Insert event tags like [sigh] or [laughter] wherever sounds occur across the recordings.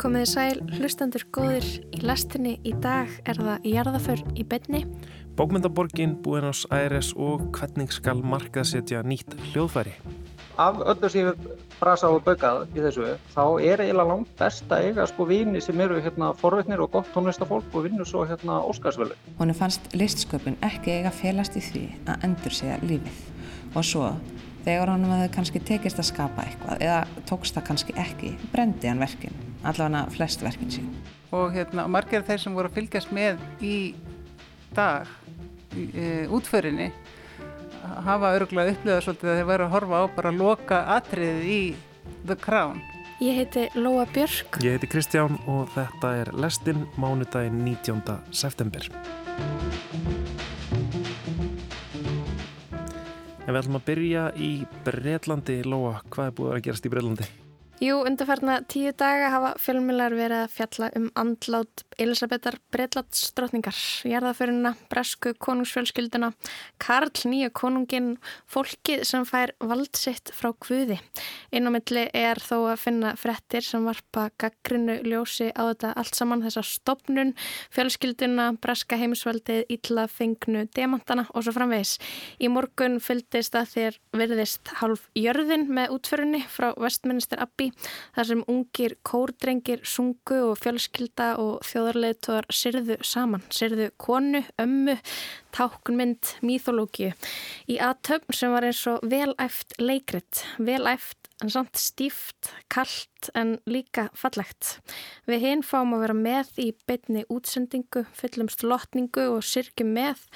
Komiði sæl, hlustandur góðir í lastinni í dag er það jarðaför í beinni. Bókmyndaborgin, Buenos Aires og hvernig skal markað setja nýtt hljóðfæri. Af öllu sem ég brasa og baukað í þessu, þá er eiginlega langt best að eiga sko vini sem eru hérna forveitnir og gott tónlistafólk og vinnu svo hérna Óskarsvölu. Hún fannst listsköpun ekki eiga félast í því að endur segja lífið og svo þegar honum hefði kannski tekist að skapa eitthvað eða tókst það kannski ekki, brendi hann verkin, allavega flest verkin sín. Og hérna, margir þeir sem voru að fylgjast með í dag, í, e, útförinni, hafa örgulega upplifað svolítið að þeir væri að horfa á bara að loka atriðið í The Crown. Ég heiti Lóa Björk. Ég heiti Kristján og þetta er Lestin mánudaginn 19. september. En við ætlum að byrja í Breitlandi. Lóa, hvað er búið að gerast í Breitlandi? Jú, undarferna tíu daga hafa fjölmjölar verið að fjalla um andlát Elisabethar Breitlandsdrottningar, jarðaföruna, bresku konungsfjölskylduna, Karl nýja konungin, fólkið sem fær valdsitt frá Guði. Innumilli er þó að finna frettir sem varpa gaggrinu ljósi á þetta allt saman þessa stopnun, fjölskylduna, breska heimisveldið, illa fengnu, demantana og svo framvegis. Í morgun fyldist að þér verðist hálf jörðin með útförunni frá Westminster Abbey þar sem ungir kórdrengir sungu og fjölskylda og þjóðarleituar syrðu saman, syrðu konu, ömmu, táknmynd, míþólógiu í aðtöfn sem var eins og velæft leikrit, velæft en samt stíft, kallt en líka fallegt. Við hinn fáum að vera með í beitni útsendingu, fyllumst lotningu og sirkjum með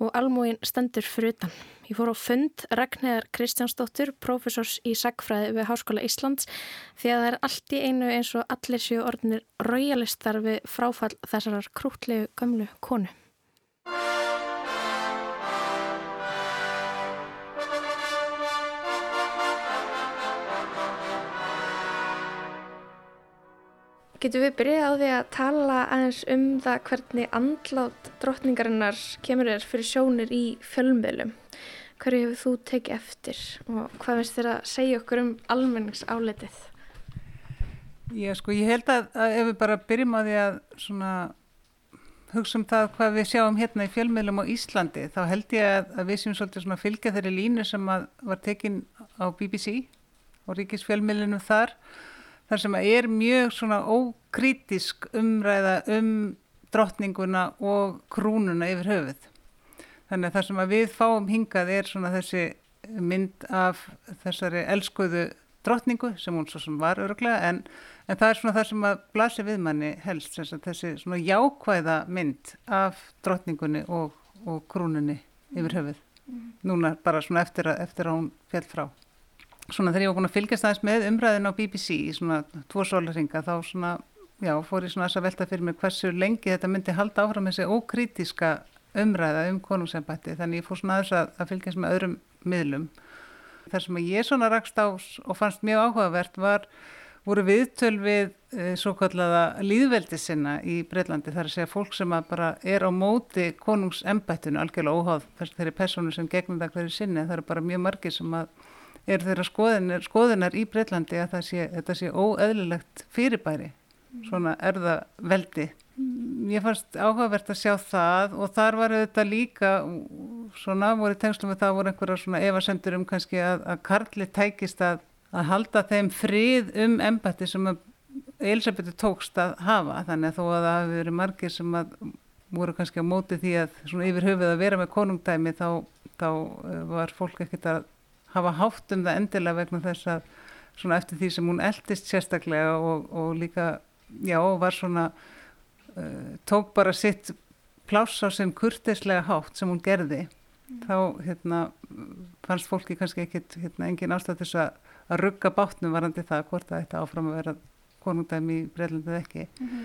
og almúin stendur fyrir utan. Ég fór á fund Ragnæðar Kristjánsdóttur, profesors í sagfræði við Háskóla Íslands því að það er allt í einu eins og allir séu orðinir raujalistar við fráfall þessarar krútlegu gömlu konu. Getur við byrjað á því að tala aðeins um það hvernig andlát drottningarinnar kemur þér fyrir sjónir í fjölmjölum? Hverju hefur þú tekið eftir og hvað finnst þér að segja okkur um almenningsáletið? Já, sko, ég held að, að ef við bara byrjum á því að svona hugsa um það hvað við sjáum hérna í fjölmjölum á Íslandi, þá held ég að, að við séum svolítið svona fylgja þeirri línu sem var tekin á BBC og ríkisfjölmjölunum þar þar sem er mjög svona ókrítisk umræða um drottninguna og krúnuna yfir höfuð. Þannig að það sem við fáum hingað er svona þessi mynd af þessari elskuðu drottningu sem hún svo sem var öruglega en, en það er svona það sem að blasi við manni helst þessi svona jákvæða mynd af drottningunni og, og krúnunni yfir höfuð. Mm. Núna bara svona eftir að, eftir að hún fjall frá svona þegar ég var búin að fylgjast aðeins með umræðin á BBC í svona tvo sólarringa þá svona, já, fór ég svona að velta fyrir mig hversu lengi þetta myndi halda áfram þessi ókrítiska umræða um konungsembætti þannig ég fór svona aðeins að, að fylgjast með öðrum miðlum. Það sem ég svona rakst á og fannst mjög áhugavert var voru viðtöl við e, svo kallaða líðveldi sinna í Breitlandi þar að segja fólk sem að bara er á móti konungsembættinu algjörlega óháð þeirri personu sem gegnum það hverju sinni það eru bara mjög margir sem að er þeirra skoðunar, skoðunar í Breitlandi að sé, þetta sé óeðlilegt fyrirbæri, svona erðaveldi. Ég fannst áhugavert að sjá það og þar var þetta líka, svona voru tengslum með það voru einhverja svona evasendur um kannski að, að Karli tækist að, að halda þeim frið um embætti sem Elisabethu tókst að hafa, þannig að þó að það hafi verið margir sem að voru kannski á móti því að svona yfir höfuð að vera með konungdæmi þá, þá eh, var fólk ekkert að hafa hátt um það endilega vegna þess að svona eftir því sem hún eldist sérstaklega og, og líka, já, var svona tók bara sitt pláss á sinn kurtislega hátt sem hún gerði mm. þá hérna fannst fólki kannski ekkit hérna, engin ástæð þess að, að rugga bátnum varandi það hvort það ætti áfram að vera konungdæmi í Breitlandið ekki mm -hmm.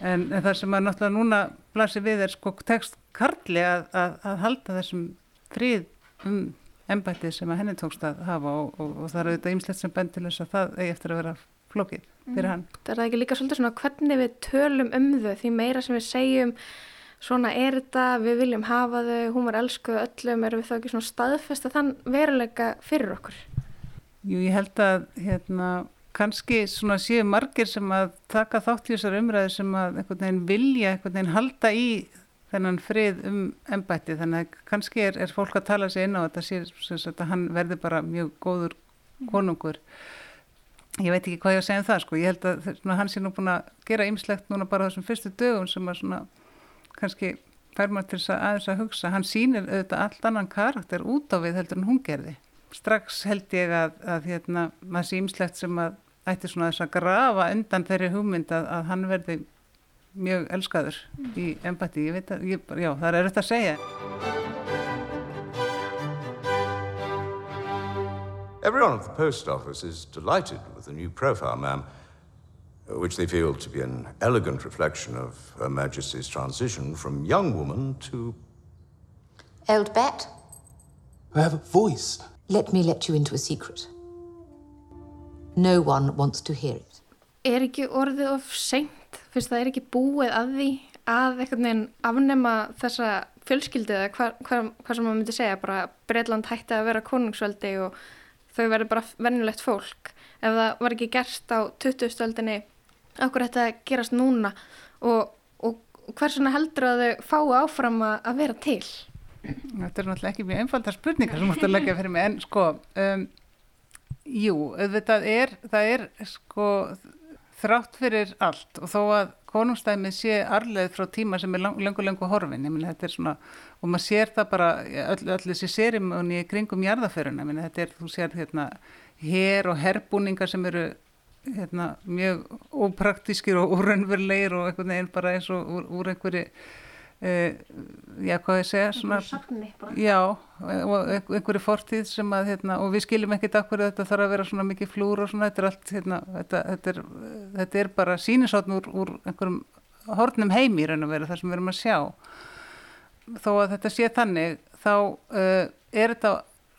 en, en það sem að náttúrulega núna blasir við er sko tekst karli að, að, að halda þessum frið um embættið sem að henni tókst að hafa og, og, og það er auðvitað ýmslegt sem bend til þess að það eigi eftir að vera flókið fyrir hann. Mm. Það er ekki líka svolítið svona hvernig við tölum um þau því meira sem við segjum svona er þetta, við viljum hafa þau, hún var elskuð öllum, erum við þá ekki svona staðfest að þann veruleika fyrir okkur? Jú, ég held að hérna, kannski svona séu margir sem að taka þátt í þessar umræðu sem að einhvern veginn vilja einhvern veginn halda í þennan frið um ennbætti þannig að kannski er, er fólk að tala sig inn á þetta sé að hann verði bara mjög góður konungur ég veit ekki hvað ég að segja um það sko ég held að svona, hann sé nú búin að gera ymslegt núna bara þessum fyrstu dögum sem að svona kannski fær maður til þess að aðeins að hugsa hann sýnir auðvitað allt annan karakter út á við heldur en hún gerði strax held ég að, að hérna, maður sé ymslegt sem að ætti svona þess að grafa undan þeirri hugmynd að, að hann verði mjög elskaður mm. í embati, ég veit að, ég, já, það er auðvitað að segja. Everyone at the post office is delighted with the new profile, ma'am, which they feel to be an elegant reflection of Her Majesty's transition from young woman to... Old bat? I have a voice. Let me let you into a secret. No one wants to hear it. Er ekki orðið of seint? Fyrst það er ekki búið að því að einhvern veginn afnema þessa fjölskyldu eða hvað hva, hva sem maður myndi segja, bara Breitland hætti að vera konungsvöldi og þau verður bara vennulegt fólk. Ef það var ekki gerst á 2000-stöldinni, okkur að gerast núna og, og hversuna heldur að þau fái áfram að vera til? Þetta er náttúrulega ekki mjög einfaldar spurningar sem múst að leggja fyrir mig, en sko... Um, Jú, auðvitað er, það er sko þrátt fyrir allt og þó að konungstæmið sé arleið frá tíma sem er lengur lengur horfin, ég minna þetta er svona og maður sér það bara öll, öll þessi sérimóni kringum jarðaföruna, minna þetta er, þú sér hérna hér og herbúningar sem eru hérna mjög ópraktískir og úrönverleir og einhvern veginn bara eins og úr, úr einhverju Uh, já, hvað ég segja svona, já, og einhverju fortíð sem að, hérna, og við skiljum ekkert af hverju þetta þarf að vera svona mikið flúr og svona, þetta er allt, hérna, þetta, þetta, er, þetta er bara sínisotn úr, úr einhverjum hornum heimi í raun og veru þar sem við erum að sjá þó að þetta sé þannig þá uh, er þetta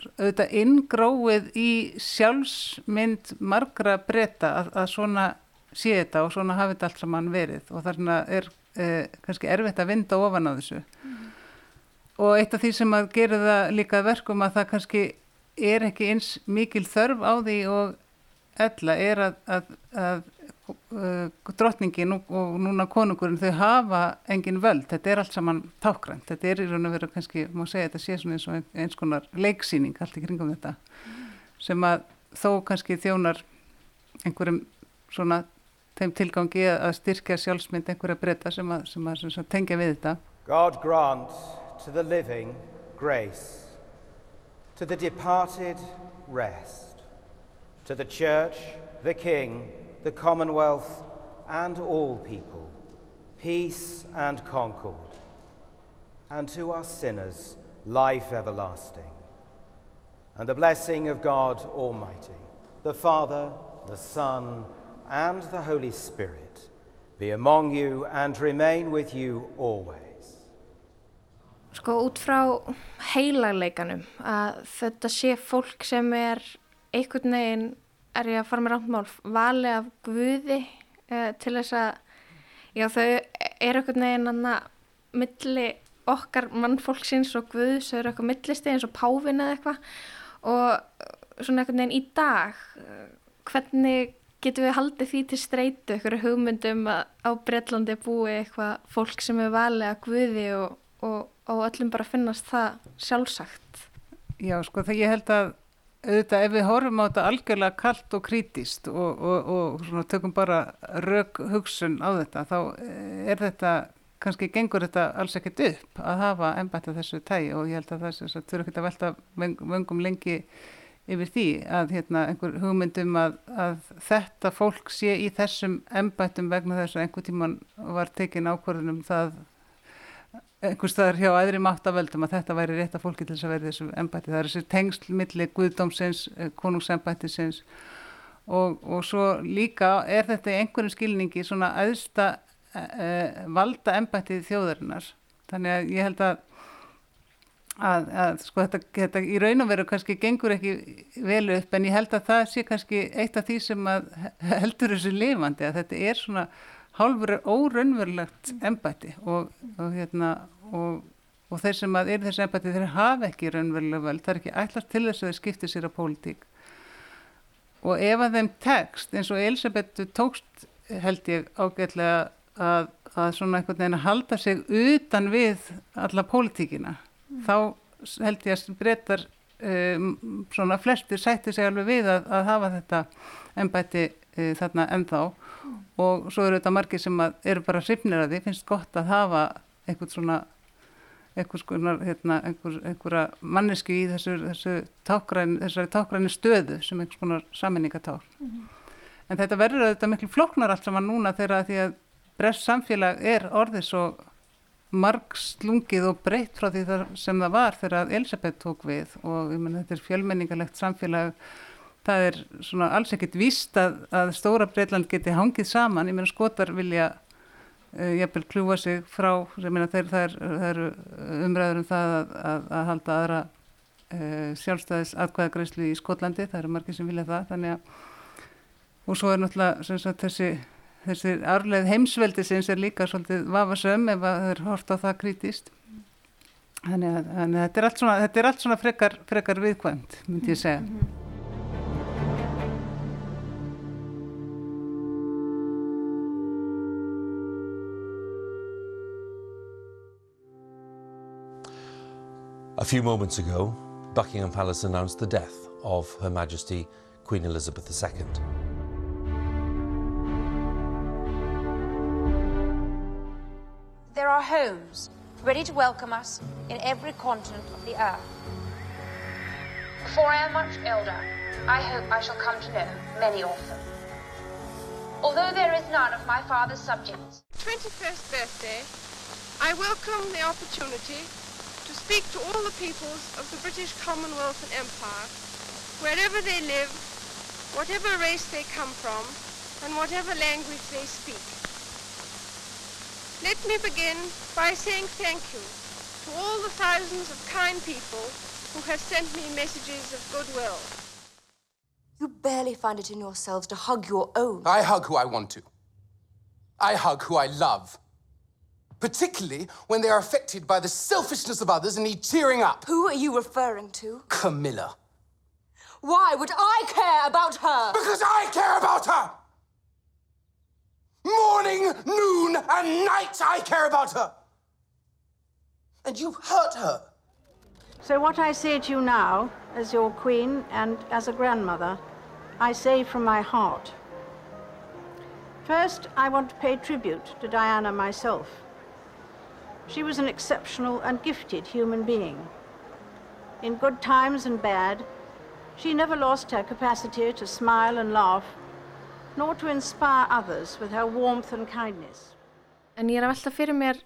auðvitað inngróið í sjálfsmynd margra breyta að, að svona sé þetta og svona hafi þetta allt saman verið og þarna er eh, kannski erfitt að vinda ofan á þessu mm. og eitt af því sem að gera það líka verkum að það kannski er ekki eins mikil þörf á því og ella er að, að, að uh, drottningin og, og núna konungurinn þau hafa engin völd, þetta er allt saman tákgrænt, þetta er í raun og veru kannski, má segja þetta sé svona eins og eins konar leiksýning allt í kringum þetta mm. sem að þó kannski þjónar einhverjum svona þeim tilgangi að styrkja sjálfsmynd einhverja breyta sem að, sem að, sem að tengja við þetta. God grant to the living grace, to the departed rest, to the church, the king, the commonwealth and all people, peace and concord, and to our sinners, life everlasting. And the blessing of God Almighty, the Father, the Son, and the Holy Spirit be among you and remain with you always. Sko út frá heilagleikanum að þetta sé fólk sem er einhvern veginn, er ég að fara með rántmál, vali af guði eh, til þess að, já þau er einhvern veginn anna milli okkar mannfólksins og guðs, þau eru eitthvað millisti eins og pávin eða eitthvað. Og svona einhvern veginn í dag, eh, hvernig getum við haldið því til streytu ykkur hugmyndum að á Breitlandi búi eitthvað fólk sem er valið að guði og, og, og öllum bara finnast það sjálfsagt? Já, sko, þegar ég held að auðvitað ef við horfum á þetta algjörlega kallt og krítist og, og svona, tökum bara rauk hugsun á þetta þá er þetta kannski gengur þetta alls ekkert upp að hafa ennbætt þessu tægi og ég held að það þurfa ekki að velta vöngum lengi yfir því að hérna, einhver hugmyndum að, að þetta fólk sé í þessum embættum vegna þess að einhver tíman var tekin ákvörðunum það einhver staðar hjá aðri máttavöldum að þetta væri rétt að fólki til þess að verði þessu embætti. Það er þessi tengslmilli guðdómsins, eh, konungsembættisins og, og svo líka er þetta í einhverjum skilningi svona aðsta eh, valda embætti þjóðarinnar. Þannig að ég held að að, að sko þetta, þetta í raun og veru kannski gengur ekki vel upp en ég held að það sé kannski eitt af því sem heldur þessu lifandi að þetta er svona hálfur óraunverulegt embætti og, og hérna og, og þeir sem að er þessu embætti þeir hafa ekki raunverulega vel, það er ekki ætlast til þess að þeir skipti sér á pólitík og ef að þeim tekst eins og Elisabeth tókst held ég ágætlega að, að svona einhvern veginn að halda sig utan við alla pólitíkina mm. þá held ég að breytar um, svona flestir sætti sig alveg við að, að hafa þetta ennbætti uh, þarna ennþá mm. og svo eru þetta margir sem eru bara hrifnir að því, finnst gott að hafa eitthvað svona einhverja hérna, einhver, einhver manneski í þessu, þessu tákræn, þessari tákræni stöðu sem einhvers konar saminningatár. Mm -hmm. En þetta verður auðvitað miklu floknar allt saman núna þegar því að brest samfélag er orðið svo margslungið og breytt frá því sem það var þegar Elisabeth tók við og meni, þetta er fjölmenningalegt samfélag það er svona alls ekkit víst að, að stóra Breitland geti hangið saman, ég meina skotar vilja Eh, jafnvel kljúa sig frá þeir, það, er, það eru umræður um það að, að, að halda aðra uh, sjálfstæðis atkvæðagreyslu í Skotlandi, það eru margir sem vilja það þannig að og svo er náttúrulega sagt, þessi, þessi arleið heimsveldi sem er líka svolítið vafasöm ef það er hort á það krítist þannig að, þannig að þetta er svona, er allt svona frekar, frekar viðkvæmt myndi ég segja A few moments ago, Buckingham Palace announced the death of Her Majesty Queen Elizabeth II. There are homes ready to welcome us in every continent of the earth. Before I am much elder, I hope I shall come to know many of them. Although there is none of my father's subjects. 21st birthday, I welcome the opportunity to speak to all the peoples of the British Commonwealth and Empire, wherever they live, whatever race they come from, and whatever language they speak. Let me begin by saying thank you to all the thousands of kind people who have sent me messages of goodwill. You barely find it in yourselves to hug your own. I hug who I want to. I hug who I love particularly when they are affected by the selfishness of others and need cheering up. Who are you referring to? Camilla. Why would I care about her? Because I care about her! Morning, noon, and night I care about her! And you've hurt her. So, what I say to you now, as your queen and as a grandmother, I say from my heart. First, I want to pay tribute to Diana myself. She was an exceptional and gifted human being. In good times and bad, she never lost her capacity to smile and laugh, nor to inspire others with her warmth and kindness. En ég er að velta fyrir mér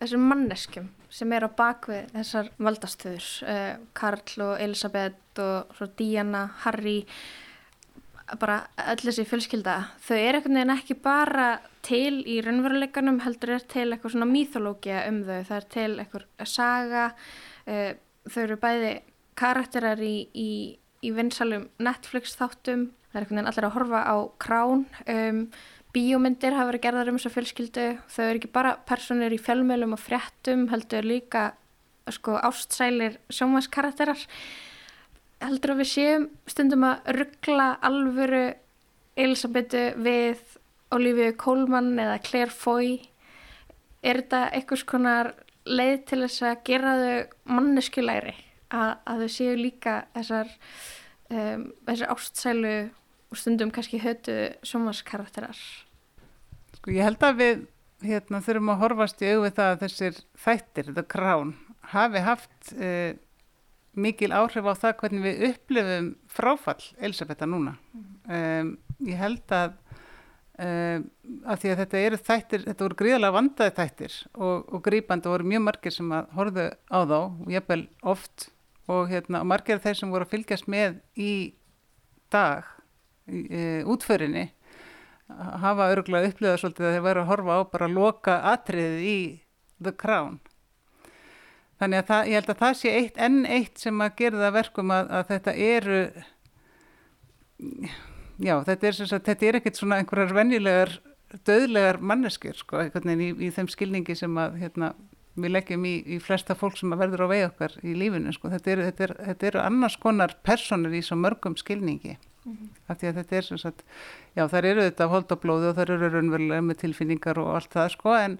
þessum manneskjum sem er á bakvið þessar valdastöður, uh, Karl og Elisabeth og Diana, Harry, bara öll þessi fjölskylda, þau er einhvern veginn ekki bara til í raunveruleikanum heldur er til eitthvað svona míþológia um þau, það er til eitthvað saga, uh, þau eru bæði karakterar í, í, í vinsalum Netflix þáttum, það er einhvern veginn allir að horfa á krán, um, bíómyndir hafa verið gerðar um þessu fjölskyldu, þau eru ekki bara personir í fjölmjölum og fréttum, heldur líka sko ástsælir sjómaskarakterar, heldur að við séum stundum að ruggla alvöru Elisabetu við Olivia Colman eða Claire Foy. Er þetta einhvers konar leið til þess að gera þau manneskulæri að, að þau séu líka þessar um, þessar ástsælu og stundum kannski hötu sjómaskarakterar Sko ég held að við hérna, þurfum að horfast í auðvitað að þessir þættir, þetta krán hafi haft uh, mikil áhrif á það hvernig við upplifum fráfall Elisabetta núna. Mm. um, ég held að Uh, af því að þetta eru þættir þetta voru gríðalega vandaði þættir og, og grípandi og voru mjög margir sem að horfðu á þá og jafnvel oft. Og hérna margir af þeir sem voru að fylgjast með í dag í, e, útförinni hafa örgulega upplifað svolítið að þeir veru að horfa á bara að loka atriðið í The Crown þannig að það, ég held að það sé eitt enn eitt sem að gera það verkum að, að þetta eru já, þetta er, sagt, þetta er ekkert svona einhverjar venjulegar döðlegar manneskir sko, í, í þeim skilningi sem að hérna, við leggjum í, í flesta fólk sem verður á vegi okkar í lífinu sko. þetta eru er, er, er annars konar personur í svo mörgum skilningi mm. af því að þetta er sem sagt, já þær eru þetta holdablóði og þær eru raunverulega með tilfinningar og allt það sko en,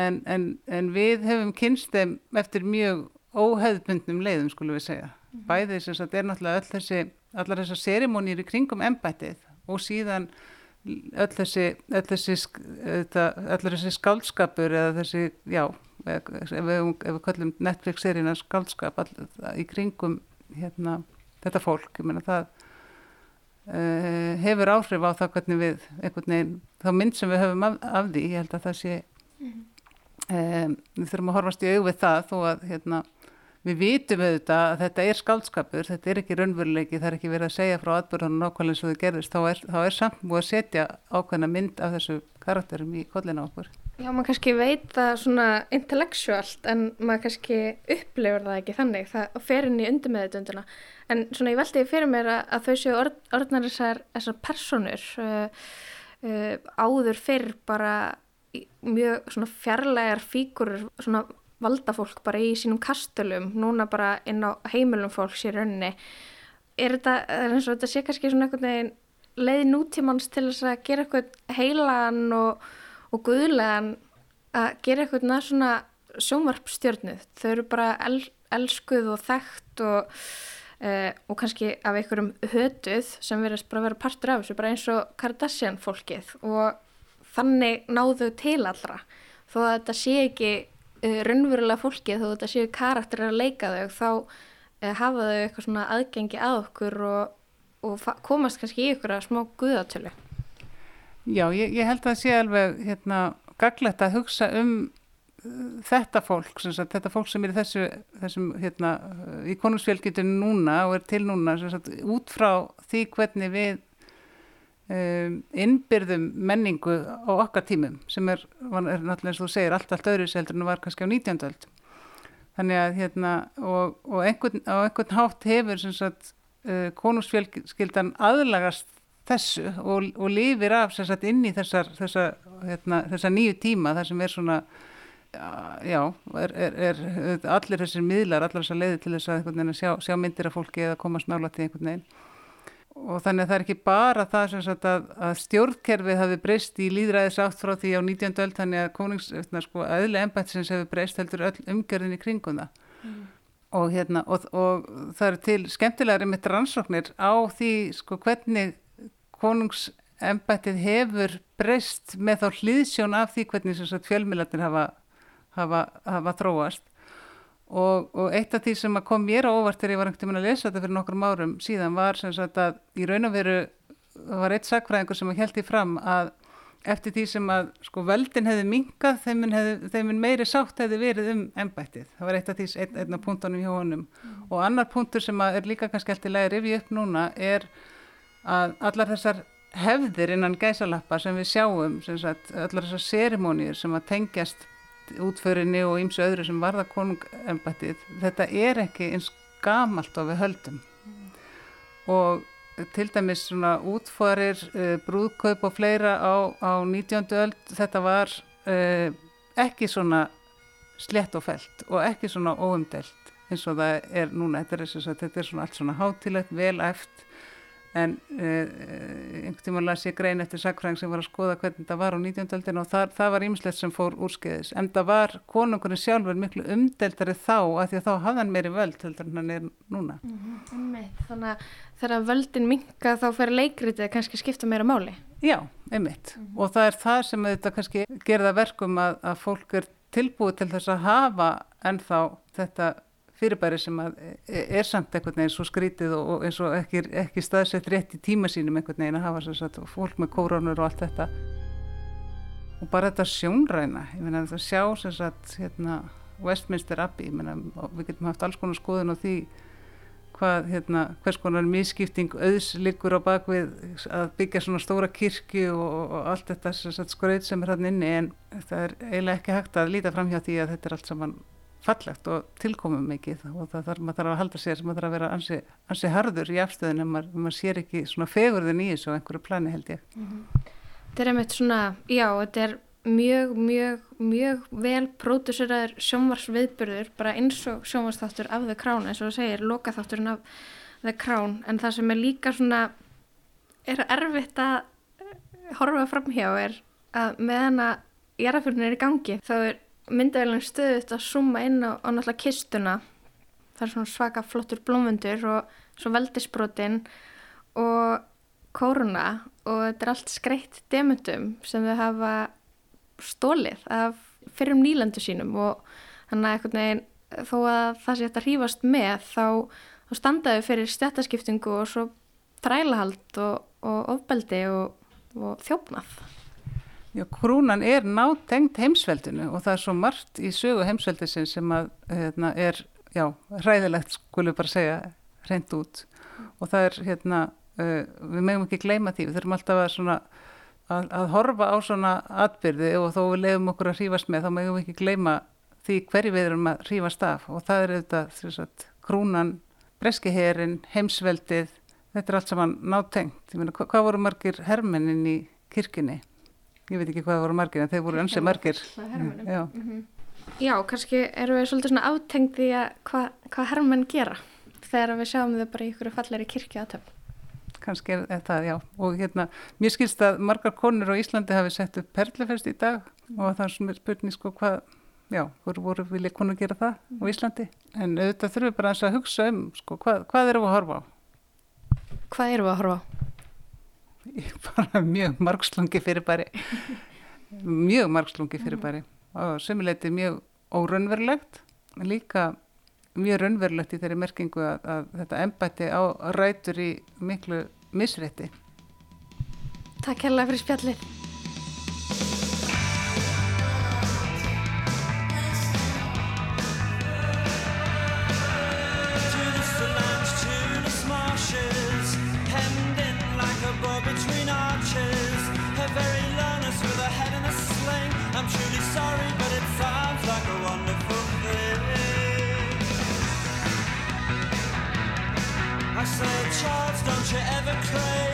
en, en, en við hefum kynst þeim eftir mjög óheðbundnum leiðum skulum við segja. Mm. Bæðið sem sagt er náttúrulega öll þessi, allar þessar serimónir í kringum embættið og síðan öll þessi, öll þessi, öll þessi skaldskapur eða þessi, já, ef við, ef við kallum Netflix-seríuna skaldskap all, í kringum hérna, þetta fólk, ég meina það uh, hefur áhrif á það hvernig við, einhvern veginn, þá mynd sem við höfum af, af því, ég held að það sé, mm -hmm. Um, við þurfum að horfast í auðvið það þó að, hérna, við vitum auðvitað að þetta er skaldskapur, þetta er ekki raunveruleiki, það er ekki verið að segja frá atbyrðunum nákvæmlega eins og þau gerðist, þá er, þá er samt búið að setja ákveðna mynd af þessu karakterum í kollina okkur. Já, maður kannski veit það svona intellektuált en maður kannski upplifur það ekki þannig, það fer inn í undirmeðutunduna. En svona ég veldi fyrir mér að, að þau séu orð, orðnar þessar, þessar personur uh, uh, áður fyrr bara mjög svona fjarlægar fíkurur, svona valdafólk bara í sínum kastulum, núna bara inn á heimilum fólks í rauninni. Er þetta, er eins og þetta sé kannski svona einhvern veginn leið nútímans til þess að gera eitthvað heilan og og guðlegan að gera eitthvað næst svona sjónvarpstjörnuð. Þau eru bara el, elskuð og þekkt og, uh, og kannski af einhverjum hötuð sem verðast bara vera partur af þessu, bara eins og Kardashian fólkið og þannig náðu til allra. Þó að þetta sé ekki uh, raunverulega fólkið, þó að þetta séu karakterir að leika þau, þá uh, hafa þau eitthvað svona aðgengi að okkur og, og komast kannski í ykkur að smá guðatölu. Já, ég, ég held að það sé alveg hérna, gaglegt að hugsa um uh, þetta fólk, sagt, þetta fólk sem er í þessu, þessum hérna, í konungsfjölgytun núna og er til núna sagt, út frá því hvernig við um, innbyrðum menningu á okkar tímum sem er, er náttúrulega eins og þú segir allt allt öðru seldur en það var kannski á 19. öld þannig að hérna og, og einhvern, á einhvern hátt hefur sagt, uh, konungsfjölskyldan aðlagast þessu og, og lifir af sagt, inn í þessar, þessar, hérna, þessar nýju tíma þar sem er svona já, er, er, er allir þessir miðlar, allar þessar leiði til þess að sjá, sjá myndir af fólki eða koma snála til einhvern veginn og þannig að það er ekki bara það sagt, að, að stjórnkerfið hafi breyst í líðræðis átt frá því á 19. öll þannig að konings, sko, aðli embætsins hefur breyst heldur öll umgjörðin í kringum það mm. og, hérna, og, og það eru til skemmtilega með rannsóknir á því sko, hvernig konungsembættið hefur breyst með þá hlýðsjón af því hvernig fjölmiðlarnir hafa, hafa, hafa þróast og, og eitt af því sem kom mér á óvart þegar ég var einhvern veginn að lesa þetta fyrir nokkrum árum síðan var sem sagt að í raun og veru var eitt sakfræðingur sem held í fram að eftir því sem að sko veldin hefði mingað þeim, hefði, þeim meiri sátt hefði verið um ennbættið. Það var eitt af því einn, einn af punktunum hjá honum mm. og annar punktur sem er líka kannski alltaf lægir rifið upp núna er að allar þessar hefðir innan gæsalappa sem við sjáum, sem sagt, allar þessar sérimónir sem að tengjast útförinni og ýmsu öðru sem varða konungembættið, þetta er ekki eins gamalt og við höldum mm. og til dæmis svona útförir, uh, brúðkaup og fleira á, á 19. öld, þetta var uh, ekki svona slett og felt og ekki svona óumdelt eins og það er núna, þetta er, þetta er svona allt svona hátilegt, vel eft en uh, einhvern tíma las ég grein eftir sakfræðing sem var að skoða hvernig það var á 19. öldin og það, það var ímislegt sem fór úrskeiðis en það var konungurinn sjálfur miklu umdeltari þá að því að þá hafði hann meiri völd heldur en hann er núna mm -hmm. Þannig að þegar völdin minka þá fer leikritið kannski skipta meira máli Já, einmitt mm -hmm. og það er það sem þetta kannski gerða verkum að, að fólk er tilbúið til þess að hafa ennþá þetta fyrirbæri sem e, er samt einhvern veginn svo skrítið og eins og ekki, ekki staðsett rétt í tíma sínum einhvern veginn að hafa sagt, fólk með kórónur og allt þetta. Og bara þetta sjónræna ég meina þetta sjá sem sagt hérna, Westminster Abbey meina, við getum haft alls konar skoðun á því hvað, hérna, hvers konar miskipting auðs liggur á bakvið að byggja svona stóra kirkju og, og allt þetta skröð sem er hann inni en það er eiginlega ekki hægt að líta fram hjá því að þetta er allt saman fallegt og tilkomum mikið og það þarf maður að halda sér maður þarf að vera ansi, ansi harður í afstöðin en maður, maður sér ekki svona fegurðin í þessu á einhverju plani held ég. Mm -hmm. Þetta er einmitt svona, já, þetta er mjög, mjög, mjög vel próduseraður sjónvarsviðbyrður bara eins og sjónvarsþáttur af The Crown eins og það segir, lokaþátturinn af The Crown en það sem er líka svona er erfitt að horfa fram hjá er að meðan að jarðaförun er í gangi þá er myndavelin stöðut að suma inn á, á náttúrulega kistuna það er svona svaka flottur blómundur og svo veldisbrotin og kóruna og þetta er allt skreitt demutum sem þau hafa stólið af fyrrum nýlandu sínum og þannig að veginn þó að það sé þetta hrífast með þá, þá standaðu fyrir stjættaskiptingu og svo þrælahald og, og ofbeldi og, og þjófnað. Já, krúnan er nátengt heimsveldinu og það er svo margt í sögu heimsveldisinn sem að hérna, er, já, hræðilegt skulum bara segja, hreint út og það er, hérna, uh, við meðum ekki gleyma því, við þurfum alltaf að svona að, að horfa á svona atbyrði og þó við leiðum okkur að hrífast með þá meðum við ekki gleyma því hverju við erum að hrífast af og það er að krúnan, breskiherin, heimsveldið, þetta er allt saman nátengt. Ég meina, hva, hvað voru margir hermennin í kirkjunni? Ég veit ekki hvað voru margir en þeir voru ansið margir. Já. Mm -hmm. já, kannski erum við svolítið svona átengd í að hvað hva herrmenn gera þegar við sjáum þau bara í ykkur falleri kirkja aðtöfn kannski er það, já. Og hérna, mér skilst að margar konur á Íslandi hafi sett upp perlefest í dag og það er svona spurning sko hvað já, voru, voru vilja konur gera það á Íslandi? En auðvitað þurfum við bara að hugsa um sko, hvað, hvað erum við að horfa á? Hvað erum við að horfa á? [laughs] bara mjög margslungi fyrirbæri. Mjög margslungi fyrirbæri. Og sömuleiti mjög órönnverulegt líka mjög raunverulegt í þeirri merkingu að, að þetta ennbætti á rætur í miklu misrétti. Takk hella fyrir spjallið to ever crave.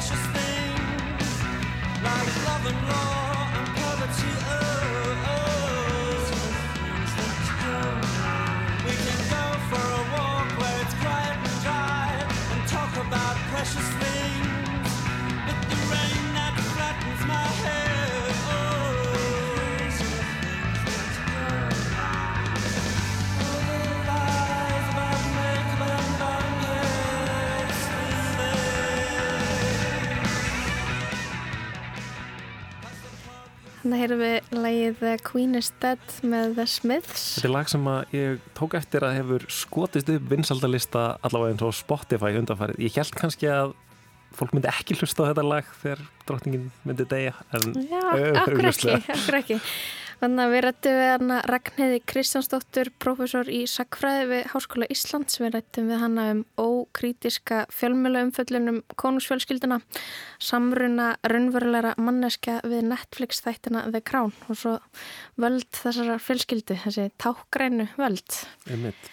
precious things like love and law Þannig heyrum við lagið The Queen is Dead með The Smiths. Þetta er lag sem ég tók eftir að hefur skotist upp vinsaldalista allavega eins og Spotify undanfarið. Ég held kannski að fólk myndi ekki hlusta á þetta lag þegar drottningin myndi degja. Já, akkur ekki, akkur ekki. Þannig að við rættum við hana Ragnheiði Kristjánsdóttur, profesor í Sakfræði við Háskóla Íslands. Við rættum við hana um ókrítiska fjölmjöluumföllunum konungsfjölskylduna, samruna raunverulegra manneska við Netflix þættina The Crown og svo völd þessara fjölskyldu, þessi tákgrænu völd. Einmitt.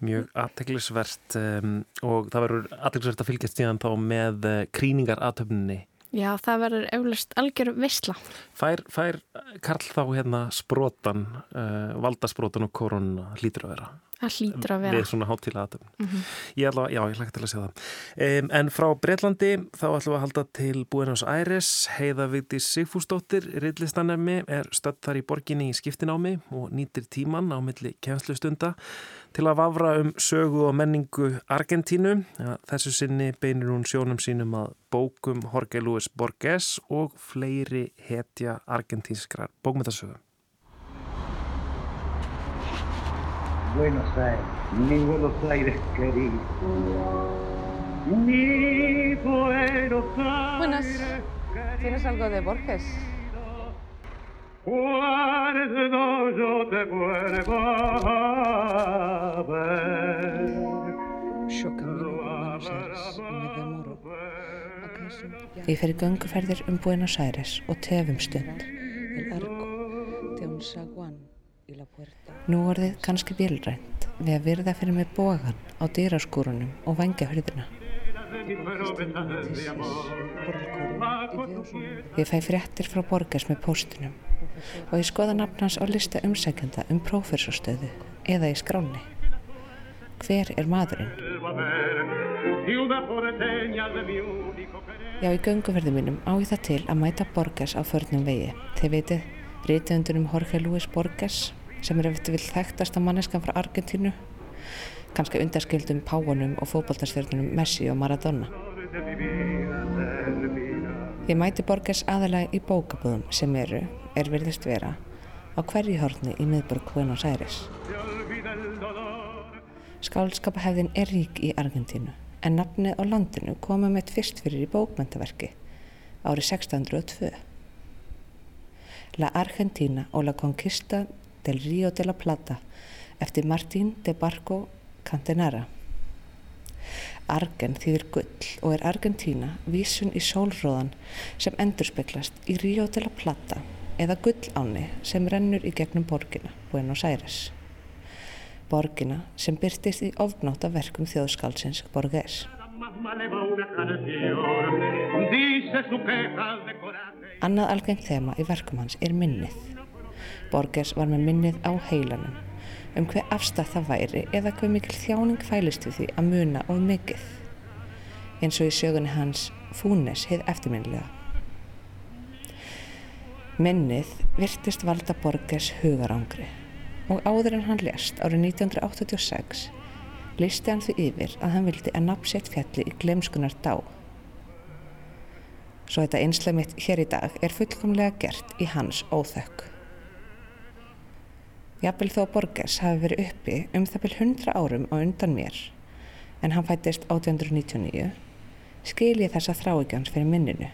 Mjög aðteglisvert um, og það verður aðteglisvert að fylgjast síðan þá með uh, kríningaratöfninni Já, það verður eflust algjör vissla. Fær, fær Karl þá hérna sprotan, uh, valdasprotan og korona hlýtur að vera? Það hlýtur að vera. Við svona hátíla aðtöfn. Mm -hmm. Ég ætla, já, ég hlakka til að segja það. Um, en frá Breitlandi þá ætlum við að halda til Buenos Aires. Heiða Vigdís Sigfúsdóttir, rillistanemi, er stödd þar í borginni í skiptinámi og nýtir tíman á milli kemslustunda til að vafra um sögu og menningu Argentínu. Ja, þessu sinni beinir hún sjónum sínum að bókum Jorge Luis Borges og fleiri hetja argentínskrar bókmyndasögu. Buenos Aires, mi Buenos Aires querido. Mi Buenos Aires. Buenas. ¿Tienes algo de Borges? Cuando yo te vuelva a ver. Yo camino a Buenos Aires y me demoro. Ég fer í gönguferðir um Buenos Aires og tefum stund. El arco de un saguán y la puerta. Nú orðið kannski bílrænt við að virða fyrir mig bógan á dýraskúrunum og vengja hurðina. Ég fæ fréttir frá Borges með póstunum og ég skoða nafnans á lista umsækjanda um prófessorstöðu eða í skráni. Hver er maðurinn? Já, í gönguverði mínum á ég það til að mæta Borges á förnum vegi. Þið veitir, rítiðundunum Jorge Luis Borges sem er eftir vil þekktasta manneskan frá Argentínu. Kannski undarskildum Páunum og fókbaltarstjörnunum Messi og Maradona. Ég mæti Borges aðalega í bókabúðum sem eru, er virðist vera á hverju horni í miðborg Buenos Aires. Skálskapahefðin er rík í Argentínu en nafnið á landinu komum eitt fyrst fyrir í bókmyndaverki árið 1602 La Argentina og la Conquista del Río de la Plata eftir Martín de Barco Cantenara. Argen þýðir gull og er Argentína vísun í sólróðan sem endurspeiklast í Río de la Plata eða gulláni sem rennur í gegnum borgina, Buenos Aires. Borgina sem byrtist í ofnátt af verkum þjóðskálsins Borges. Annað algengt þema í verkum hans er minnið. Borges var með minnið á heilanum um hver afstæð það væri eða hver mikil þjáning fælist við því að muna of mikið eins og í sögunni hans Fúnes heið eftirminlega. Minnið virtist valda Borges hugarangri og áður en hann lést árið 1986 listi hann því yfir að hann vildi að nafnsett fjalli í glemskunar dá. Svo þetta einslega mitt hér í dag er fullkomlega gert í hans óþökk. Jafnvel þó Borges hafi verið uppi um það byrj 100 árum á undan mér en hann fættist 1899 skil ég þessa þráigjans fyrir minninu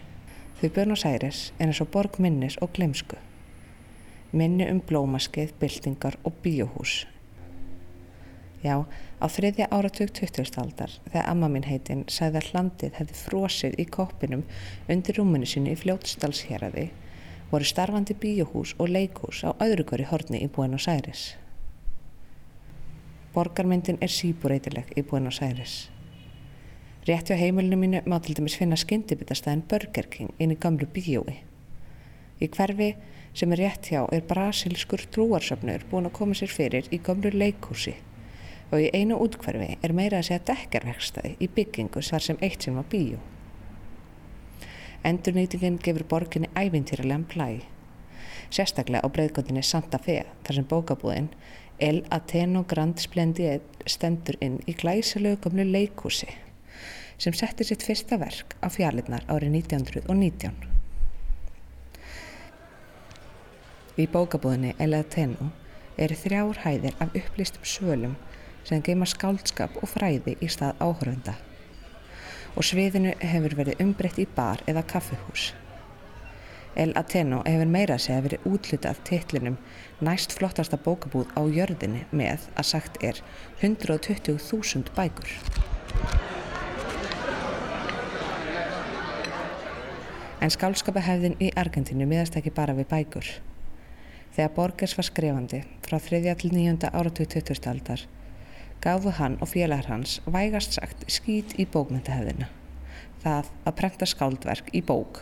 því Buenos Aires er eins og borg minnis og glemsku minni um blómaskeið, byltingar og bíóhús Já, á þriðja áratug 20. aldar þegar amma mín heitinn sagði að hlandið hefði frosið í koppinum undir rúmunu sinni í fljótsdalsheraði voru starfandi bíóhús og leikhús á öðru hverju horni í Buenos Aires. Borgarmyndin er síbúreitileg í Buenos Aires. Rétti á heimilinu mínu má til dæmis finna skyndibitastæðin Burger King inn í gamlu bíói. Í hverfi sem er rétt hjá er brasilskur trúarsöfnur búin að koma sér fyrir í gamlu leikhúsi og í einu útkverfi er meira að segja dekkarverkstæði í byggingu þar sem eitt sem var bíó. Endurnýtingin gefur borginni ævintýralegan plæ. Sérstaklega á breyðgöndinni Santa Fe þar sem bókabúðin El Ateno Grand Splendid stendur inn í glæsalögu gamlu leikúsi sem setti sitt fyrsta verk á fjarlinnar árið 1919. Í bókabúðinni El Ateno eru þrjár hæðir af upplýstum svölum sem geima skáldskap og fræði í stað áhörvenda og sviðinu hefur verið umbreytt í bar eða kaffihús. El Ateno hefur meira segja verið útlutað titlinum næst flottasta bókabúð á jörðinni með að sagt er 120.000 bækur. En skálskapahefðin í Argentínu miðast ekki bara við bækur. Þegar Borges var skrifandi frá 3. til 9. áratug 20. aldar gafu hann og félagar hans vægast sagt skýt í bókmyndahefðina það að prenta skáldverk í bók.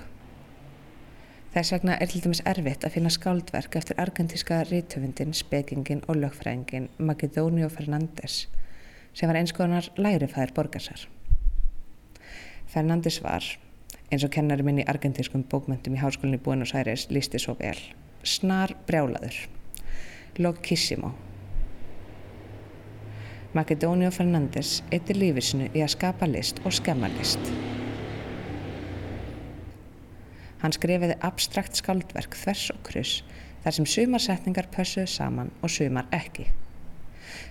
Þess vegna er til dæmis erfitt að finna skáldverk eftir argentíska rítöfundin, spekingin og lögfræðingin Makedonio Fernández sem var einskoðunar lærifæðir borgarsar. Fernández var, eins og kennari minn í argentískum bókmyndum í háskólinni Buenos Aires lísti svo vel, snar brjálaður, loquissimo. Makedonio Fernández eittir lífisinu í að skapa list og skemma list. Hann skrifiði abstrakt skaldverk þvers og kryss þar sem sumarsetningar pössuðu saman og sumar ekki.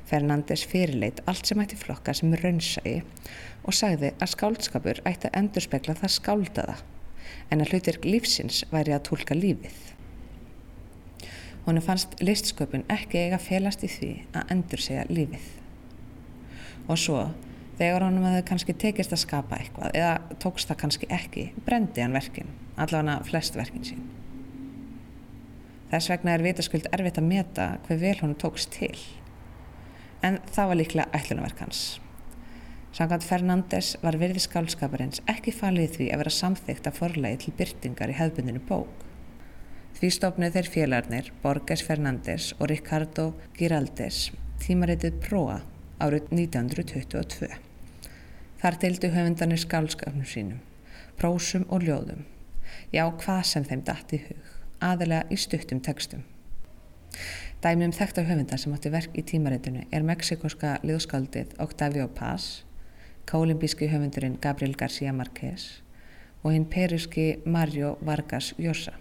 Fernandes fyrirleit allt sem ætti flokka sem raunsægi og sagði að skáldskapur ætti að endurspegla það skáldaða en að hlutirk lífsins væri að tólka lífið. Honu fannst listsköpun ekki eiga felast í því að endur segja lífið og svo þegar honum hefði kannski tekist að skapa eitthvað eða tókst það kannski ekki brendi hann verkin, allavega flest verkin sín. Þess vegna er vitaskuld erfitt að meta hver vel honum tókst til. En það var líklega ætlunverk hans. Samkvæmt Fernandes var virði skálskaparins ekki falið því að vera samþygt að forlægi til byrtingar í hefðbundinu bók. Því stofnuð þeir félagarnir Borges Fernandes og Ricardo Giraldes tímaritið Proa árið 1922. Þar deildu höfundanir skálskapnum sínum, prósum og ljóðum, já hvað sem þeim dætt í hug, aðalega í stuttum textum. Dæmi um þekta höfunda sem átti verk í tímaritinu er meksikoska liðskaldið Octavio Paz, kólimbíski höfundurinn Gabriel García Márquez og hinn peruski Mario Vargas Llosa.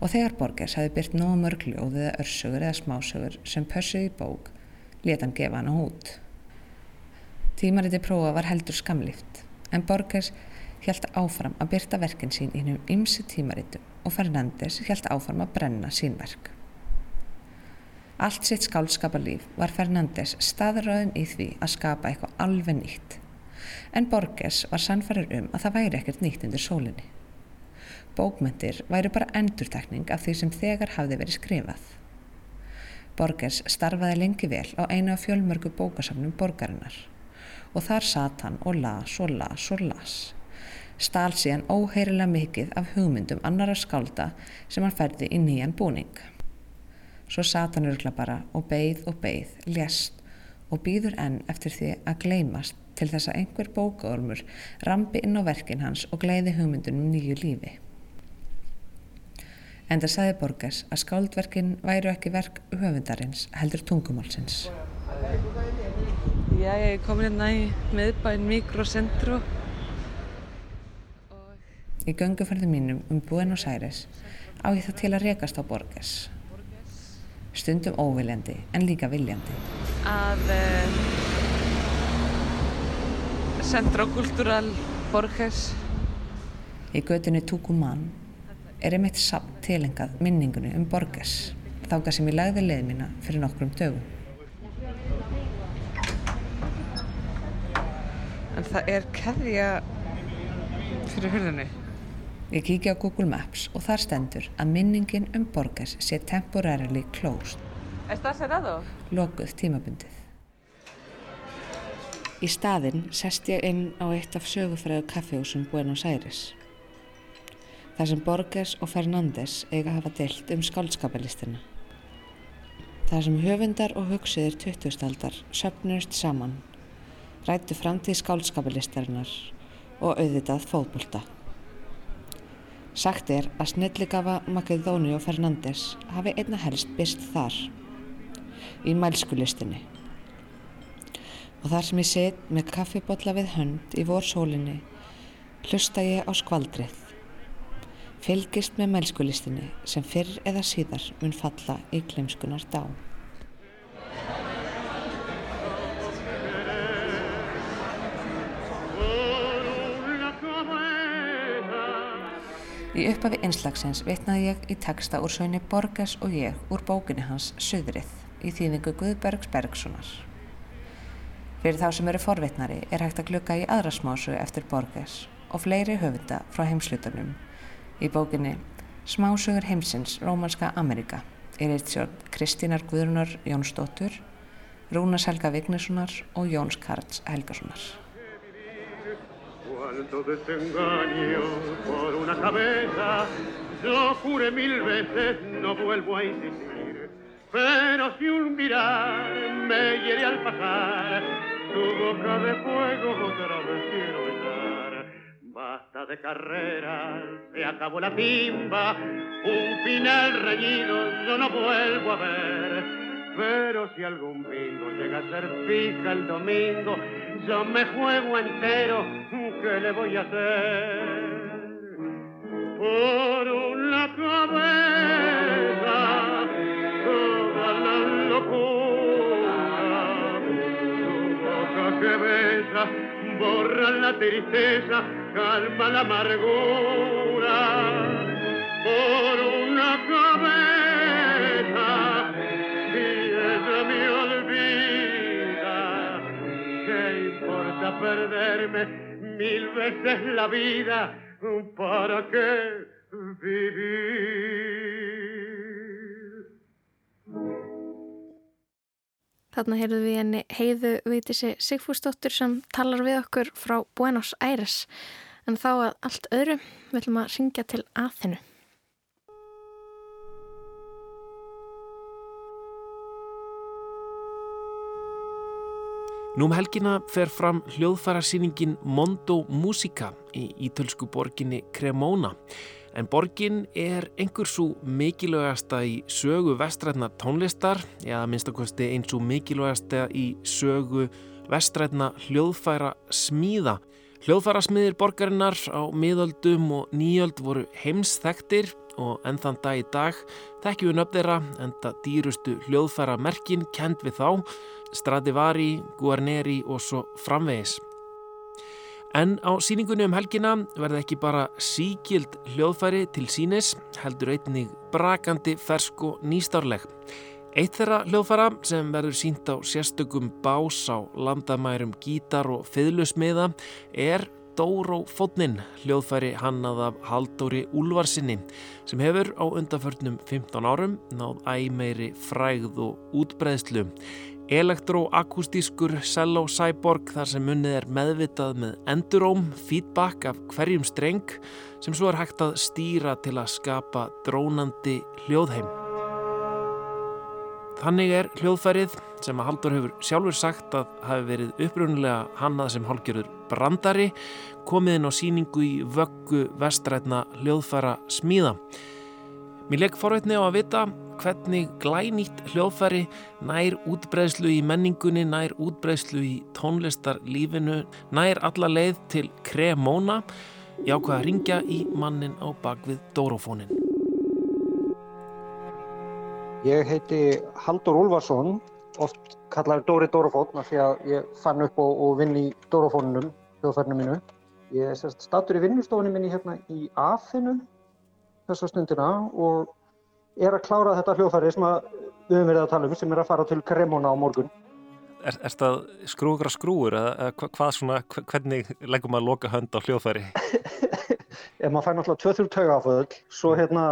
Og þegar Borges hafi byrt nóg mörgljóð eða örsögur eða smásögur sem pössuði í bók leta hann gefa hann út. Tímariti prófa var heldur skamlift, en Borges hjælt áfram að byrta verkin sín í hennum ymsi tímaritum og Fernandes hjælt áfram að brenna sín verk. Allt sitt skálskaparlíf var Fernandes staðröðin í því að skapa eitthvað alveg nýtt, en Borges var sannfærir um að það væri ekkert nýtt undir sólinni. Bókmyndir væri bara endurtekning af því sem þegar hafði verið skrifað. Borges starfaði lengi vel á einu af fjölmörgu bókasafnum borgarinnar og þar satt hann og las og las og las. Stál síðan óheirilega mikið af hugmyndum annara skálda sem hann færði í nýjan búning. Svo satt hann örgla bara og beigð og beigð, lést og býður enn eftir því að gleymast til þess að einhver bókaormur rambi inn á verkin hans og gleiði hugmyndunum nýju lífi. En það sagði Borges að skáldverkin væru ekki verk höfundarins heldur tungumálsins. Já, ég komin hérna í meðbæn Mikrocentro. Í gönguferðu mínum um Buenos Aires á ég það til að rekast á Borges. Stundum óviljandi en líka viljandi. Að uh, Centro Cultural Borges. Í götunni Tucumán er einmitt samt tilengað minningunni um Borges, þáka sem ég lagði leið mína fyrir nokkrum dögum. En það er keðja fyrir hurðinni? Ég kíkja á Google Maps og þar stendur að minningin um Borges sé temporarily closed. ¿Está cerrado? Lokuð tímabundið. Í staðinn sest ég inn á eitt af sögufræðu kaffehúsum Buenos Aires þar sem Borges og Fernandes eiga hafa deilt um skálskapalistina. Þar sem höfundar og hugsiðir 2000-aldar söpnust saman, rættu framtíð skálskapalistarinnar og auðvitað fóðbólta. Sagt er að snillikafa Makedóni og Fernandes hafi einna helst byrst þar, í mælskulistinni. Og þar sem ég set með kaffibotla við hönd í vorsólinni, hlusta ég á skvaldrið fylgist með mælskulistinni sem fyrr eða síðar mun falla í glemskunar dá. Í upphafi einslagsins vitnaði ég í texta úr sögni Borges og ég úr bókinni hans Suðrið í þýðingu Guðbergs Bergsonar. Fyrir þá sem eru forvitnari er hægt að glukka í aðra smásu eftir Borges og fleiri höfunda frá heimslutunum Í bókinni Smásögur heimsins Rómanska Amerika er eitt sjálf Kristínar Guðrunar Jónsdóttur, Rúnas Helga Vignessonar og Jóns Karls Helgasonar. Basta de carreras, se acabó la timba, un final reñido yo no vuelvo a ver. Pero si algún bingo llega a ser fija el domingo, yo me juego entero, ¿qué le voy a hacer? Por una cabeza, toda la locura, tu boca que besa, borra la tristeza, calma la amargura. Por una cabeza, si ella me olvida, ¿qué importa perderme mil veces la vida? ¿Para qué vivir? Þarna heyrðum við henni heiðu Vigdísi Sigfúsdóttur sem talar við okkur frá Buenos Aires. En þá að allt öðru við ætlum að ringja til aðinu. Nú um helgina fer fram hljóðfærasýningin Mondo Musica í ítölsku borginni Cremona. En borgin er einhver svo mikilvægasta í sögu vestrætna tónlistar, eða minnstakosti eins og mikilvægasta í sögu vestrætna hljóðfæra smíða. Hljóðfæra smiðir borgarinnar á miðöldum og nýjöld voru heimsþektir og enn þann dag í dag þekkjum við nöfn þeirra enda dýrustu hljóðfæra merkin kend við þá, Stradivari, Guarneri og svo framvegis. En á síningunni um helgina verða ekki bara síkild hljóðfæri til sínis, heldur einnig brakandi, fersk og nýstárleg. Eitt þeirra hljóðfæra sem verður sínt á sérstökum bás á landamærum gítar og fiðlusmiða er Dóró Fótnin, hljóðfæri hannað af Haldóri Úlfarsinni sem hefur á undanförnum 15 árum náð æmeiri frægð og útbreðslu. Elektroakustískur Cello Cyborg þar sem munnið er meðvitað með enduróm, feedback af hverjum streng sem svo er hægt að stýra til að skapa drónandi hljóðheim. Þannig er hljóðfærið sem að Haldur hefur sjálfur sagt að hafi verið upprunnulega hannað sem hálgjörður brandari komið inn á síningu í vöggu vestrætna hljóðfæra smíða. Mér legg forveitni á að vita hvernig glænýtt hljóðfæri nær útbreðslu í menningunni, nær útbreðslu í tónlistarlífinu, nær alla leið til Cremona. Ég ákvaða að ringja í mannin á bakvið Dórofónin. Ég heiti Haldur Úlfarsson, oft kallaður Dóri Dórofón af því að ég fann upp og, og vinn í Dórofónunum, hljóðfærinu mínu. Ég er sérst stattur í vinnustofunum minni hérna í Aþenum þessa stundina og er að klára þetta hljóðfæri sem við höfum verið að tala um sem er að fara til Cremona á morgun. Er, er þetta skrúgra skrúur eða hva, hvað svona, hvernig leggum maður að loka hönd á hljóðfæri? [laughs] Ef maður fær náttúrulega tvö-þrjú taugaföðl, svo hérna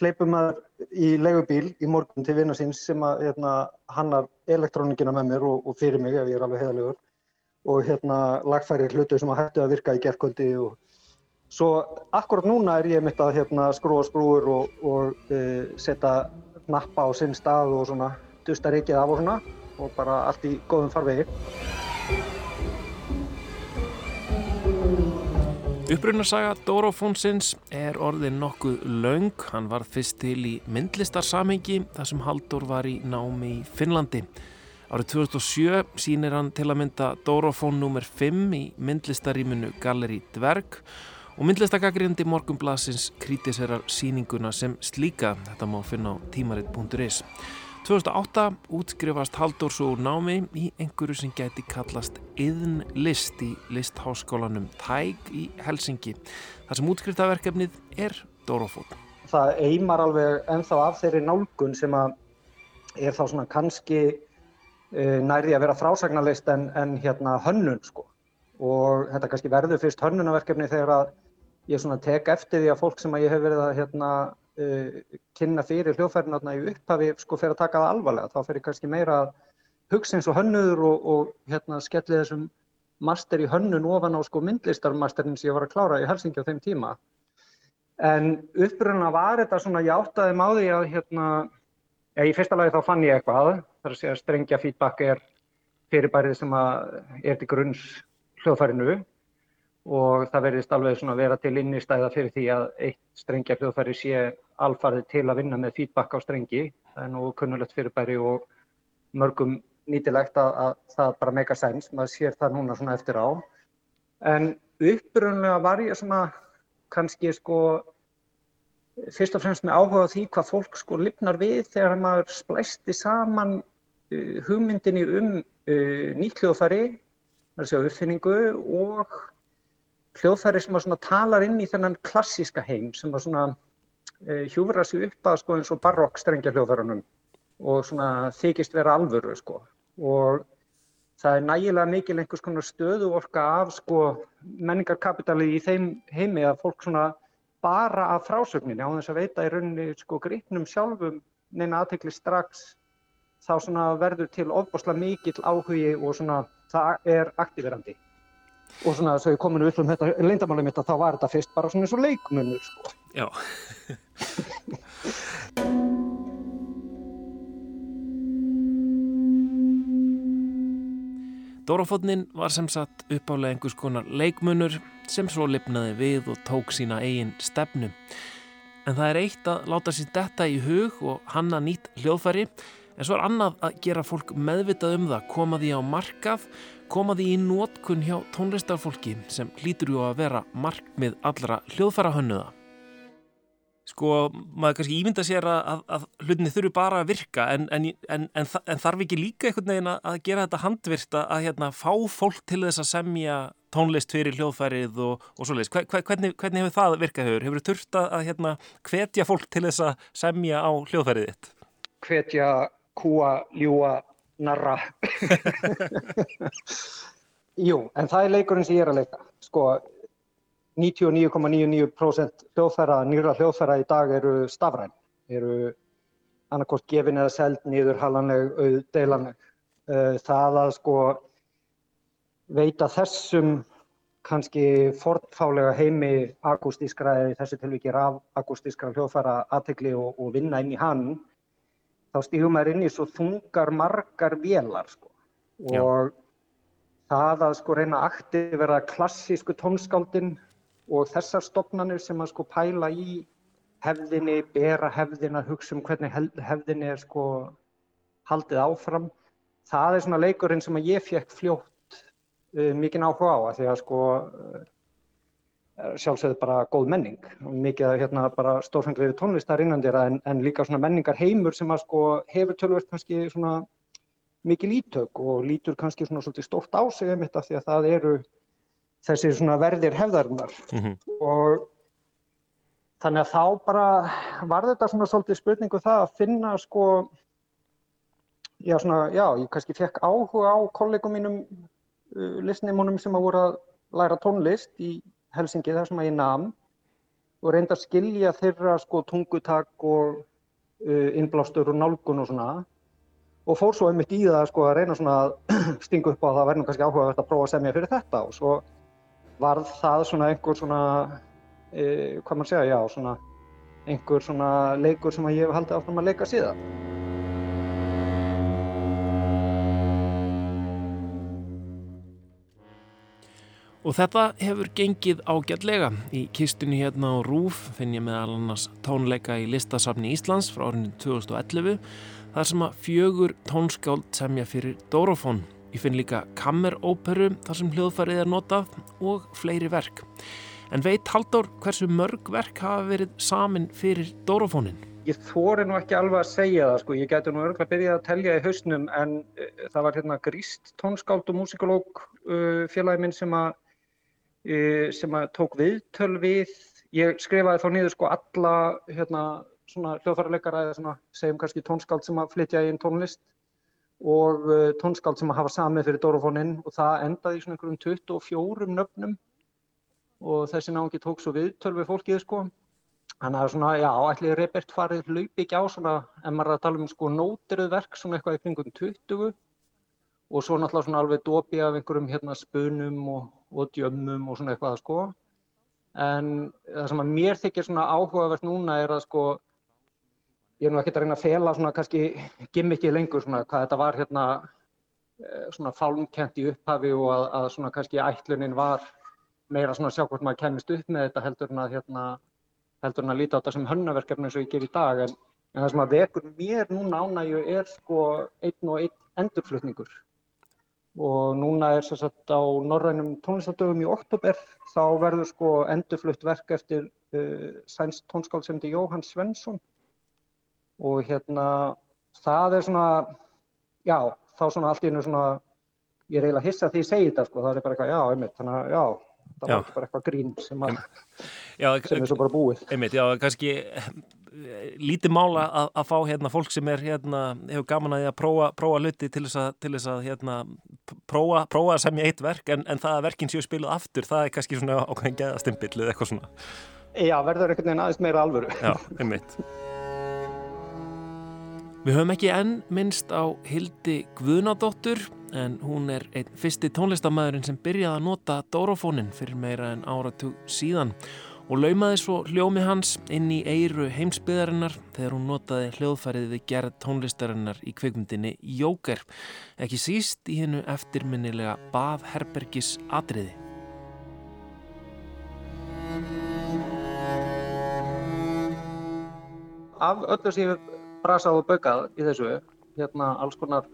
hleypum maður í legubíl í morgun til vinna síns sem að hérna, hannar elektrónikina með mér og, og fyrir mig ef ég er alveg heiðalegur og hérna lagfæri hlutu sem að hættu að virka í gerðkvöldi og svo akkurat núna er ég mitt að hérna skrúa skrúur og, og uh, setja nappa á sinn stað og svona dusta rikið af og svona og bara allt í góðum farvegi. Upprunarsaga Dórofónsins er orðin nokkuð laung. Hann var fyrst til í myndlistarsamhengi þar sem Haldur var í námi í Finnlandi. Árið 2007 sýnir hann til að mynda Dórofón nr. 5 í myndlistaríminu Galleri Dverg og myndlistagagrindi Morgunblasins krítiserar síninguna sem slíka. Þetta má finna á tímarit.is. 2008 útskrifast Halldór svo úr námi í einhverju sem gæti kallast yðn list í listháskólanum Tæg í Helsingi. Það sem útskriftaverkefnið er Dórofón. Það eimar alveg ennþá af þeirri nálgun sem að er þá svona kannski uh, nærði að vera frásagnarlist en, en hérna hönnun sko. Og þetta kannski verður fyrst hönnunaverkefni þegar að ég svona tek eftir því að fólk sem að ég hef verið að hérna Uh, kynna fyrir hljóðfærinu í upphafi sko fyrir að taka það alvarlega. Þá fyrir kannski meira að hugsa eins og hönnuður og, og hérna skelli þessum master í hönnun ofan á sko myndlistarmasterinn sem ég var að klára í Helsingi á þeim tíma. En uppruna var þetta svona, ég áttaði máði að hérna, ja, í fyrsta lagi þá fann ég eitthvað, þar að segja strengja feedback er fyrirbærið sem er til grunns hljóðfærinu og það verðist alveg svona vera til innistæða fyrir því að eitt strengja hljóðfæri sé alfarðið til að vinna með feedback á strengi. Það er nú kunnulegt fyrirbæri og mörgum nýtilegt að, að það bara meika sens, maður sér það núna svona eftir á. En upprunlega var ég svona kannski sko fyrst og fremst með áhuga á því hvað fólk sko lifnar við þegar maður splæsti saman uh, hugmyndinni um uh, nýtt hljóðfæri, það er að segja uppfinningu og hljóðfæri sem að talar inn í þennan klassíska heim sem að svona e, hjúfra sig upp að sko eins og barokk strengja hljóðfærunum og svona þykist vera alvöru sko. Og það er nægilega mikil einhvers konar stöðu orka af sko menningarkapitali í þeim heimi að fólk svona bara af frásögninni á þess að veita í rauninni sko gripnum sjálfum neina aðtekli strax þá svona verður til ofbosla mikill áhugi og svona það er aktiverandi og svona þess að ég komin upp um þetta leindamálið mitt að þá var þetta fyrst bara svona eins og leikmunur sko. Já. [laughs] Dórafotnin var sem sagt uppálega einhvers konar leikmunur sem svo lifnaði við og tók sína eigin stefnu. En það er eitt að láta sér detta í hug og hanna nýtt hljóðfæri en svo er annað að gera fólk meðvitað um það, koma því á markað koma því í nótkunn hjá tónlistarfólki sem hlýtur ju að vera markmið allra hljóðfæra hönnuða. Sko, maður kannski ímynda sér að, að, að hlutinni þurfu bara að virka en, en, en, en þarf ekki líka einhvern veginn að gera þetta handvirta að hérna, fá fólk til þess að semja tónlist fyrir hljóðfærið og, og svoleiðis. Hvernig, hvernig hefur það virkað hefur? Hefur þið þurft að hérna, hvetja fólk til þess að semja á hljóðfærið þitt? Hvetja, kúa, ljúa, narra. [laughs] Jú, en það er leikurinn sem ég er að leika. Sko, 99,99% hljóðfæra, nýra hljóðfæra í dag eru stafræn. Eru annarkort gefin eða seld nýður halanleg, auðdeilanleg. Eh, það að sko veita þessum kannski fornfálega heimi akústískra eða í þessu tilvíki raf akústískra hljóðfæra aðtegli og, og vinna inn í hann þá stígum maður inn í svo þungar margar vélar sko. og Já. það að sko reyna akti vera klassísku tónskáldin og þessar stopnarnir sem að sko pæla í hefðinni, bera hefðina, hugsa um hvernig hefðinni er sko haldið áfram. Það er svona leikurinn sem að ég fekk fljótt uh, mikinn áhuga á að því að sko uh, sjálfsögðu bara góð menning mikið hérna bara stórfenglir tónlistar innandira en, en líka svona menningar heimur sem að sko hefur tölvöld kannski svona mikið lítök og lítur kannski svona svolítið stórt á sig um þetta því að það eru þessi svona verðir hefðarinnar mm -hmm. og þannig að þá bara var þetta svona svolítið spurningu um það að finna sko já svona, já, ég kannski fekk áhuga á kollegum mínum uh, listneimunum sem að voru að læra tónlist í Helsingi þar sem ég nam og reynda að skilja þeirra sko tungutak og uh, innblástur og nálgun og svona og fór svo einmitt í það sko að reyna svona að [clears throat] stinga upp á að það verður kannski áhugavert að prófa að semja fyrir þetta og svo varð það svona einhver svona, uh, hvað maður segja, já svona einhver svona leikur sem ég hef haldið áfram að leika síðan. Og þetta hefur gengið ágætlega. Í kistunni hérna á Rúf finn ég meðal annars tónleika í listasafni Íslands frá árinu 2011 þar sem að fjögur tónskáld semja fyrir Dórofón. Ég finn líka kammeróperu þar sem hljóðfærið er notað og fleiri verk. En veit Haldur hversu mörg verk hafa verið samin fyrir Dórofónin? Ég þóri nú ekki alveg að segja það sko, ég gæti nú örgulega byrjað að telja í hausnum en uh, það var hérna gríst tónskáld og músikológ uh, félagi minn sem að sem að tók viðtöl við, ég skrifaði þá niður sko alla hérna hljóðfærarleikara eða segjum kannski tónskáld sem að flytja í einn tónlist og uh, tónskáld sem að hafa samið fyrir Dórofóninn og það endaði í svona einhverjum 24 nöfnum og þessi náðungi tók svo viðtöl við fólkið sko. Þannig að svona, já, ætli Rebert farið hlaupi ekki á svona, en maður er að tala um sko nótiruð verk svona eitthvað í kringum 20 og svo náttúrulega svona alveg dopi af einhverjum hérna spunum og, og djömmum og svona eitthvað sko. En það sem að mér þykir svona áhugavert núna er að sko, ég er nú ekkert að reyna að fela svona kannski gimmikið lengur svona hvað þetta var hérna eh, svona fálmkent í upphafi og að, að svona kannski ætlunin var meira svona að sjá hvort maður kemist upp með þetta heldur en að hérna heldur en að líta á þetta sem hönnaverkefni eins og ég ger í dag en, en það sem að vekur mér núna ánægju er sko einn og einn endurflutningur og núna er sér satt á norrænum tónlistadögum í oktober þá verður sko endurflutt verk eftir uh, sænst tónskáld sem þetta Jóhann Svensson. Og hérna það er svona já, þá svona allt í einu svona ég er eiginlega hissa því ég segi þetta sko, það er bara eitthvað já, einmitt, þannig að já það Já. var bara eitthvað grín sem, að, Já, sem er svo bara búið. Einmitt, já, kannski eh, lítið mála að, að fá hérna fólk sem er hérna, hefur gaman að að prófa, prófa hluti til þess að, til þess að hérna, prófa, prófa að semja eitt verk en, en það að verkin séu spiluð aftur, það er kannski svona ákveðin geðastimpill eða eitthvað svona. Já, verður einhvern veginn aðeins meira alvöru Já, einmitt. Við höfum ekki enn minnst á Hildi Guðnadóttur en hún er einn fyrsti tónlistamæðurinn sem byrjaði að nota dórofónin fyrir meira en áratug síðan og laumaði svo hljómi hans inn í eiru heimsbyðarinnar þegar hún notaði hljóðfærið við gerð tónlistarinnar í kveikmyndinni Jóker, ekki síst í hennu eftirminnilega Bað Herbergis atriði. af öllu sem ég hef brasað og baukað í þessu, hérna alls konar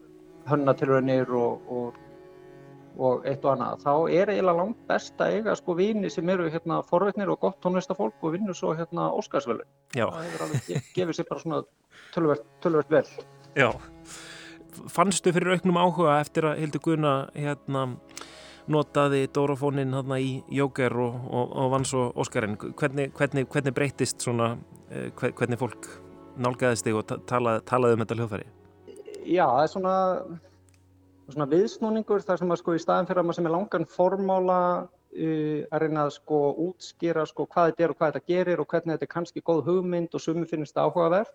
hönnatilraunir og, og, og eitt og annað, þá er eiginlega langt best að eiga sko vini sem eru hérna forvitnir og gott tónlistafólk og vinnur svo hérna Óskarsvölu. Já. Það hefur alveg ge- gefið sér bara svona tölvert, tölvert vel. Já. Fannstu fyrir auknum áhuga eftir að Hildur Guðna hérna notaði dórofónin hérna í Jóker og, og, og vann svo Óskarinn. Hvernig, hvernig, hvernig breytist svona, eh, hve- hvernig fólk nálgæðist þig og ta- talaði, talaði um þetta hljóðfæri? Já, það er svona, svona viðsnúningur þar sem að sko í staðin fyrir að maður sem er langan formála uh, að reyna að sko útskýra sko hvað þetta er og hvað þetta gerir og hvernig þetta er kannski góð hugmynd og sumi finnst þetta áhugaverð.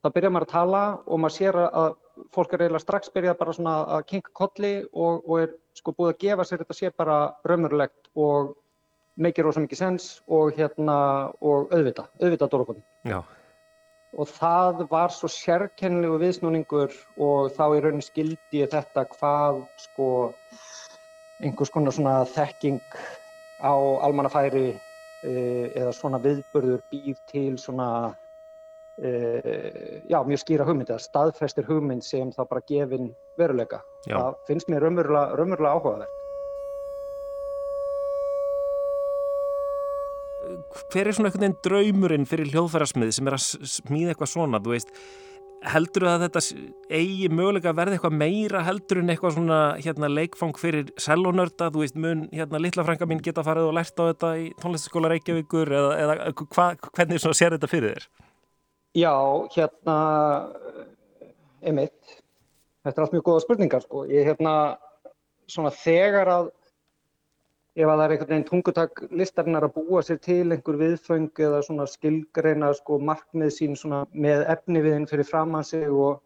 Þá byrjar maður að tala og maður sér að fólk er eiginlega strax byrjað bara svona að kinka kolli og, og er sko búið að gefa sér þetta sé bara raunverulegt og meikir rosa mikið sens og hérna og auðvita, auðvita Já. Og það var svo sérkennilegu viðsnúningur og þá í raunin skildi ég þetta hvað sko einhvers konar svona þekking á almannafæri uh, eða svona viðburður býr til svona uh, já, mjög skýra hugmynd eða staðfestir hugmynd sem þá bara gefin veruleika. Já. Það finnst mér raunverulega, raunverulega Hver er svona einhvern veginn draumurinn fyrir hljóðfærasmið sem er að smíða eitthvað svona, þú veist, heldur að þetta eigi mögulega að verða eitthvað meira heldur en eitthvað svona hérna leikfang fyrir sellonörda, þú veist, mun hérna litla frænka mín geta farið og lært á þetta í tónlistaskóla Reykjavíkur eða, eða hva, hvernig svona sér þetta fyrir þér? Já, hérna, einmitt, þetta er allt mjög góða spurningar sko. Ég hérna, svona þegar að, ef að það er einhvern veginn tungutak listarinnar að búa sér til einhver viðföng eða svona skilgreina sko markmið sín svona með efniviðin fyrir framann sig og,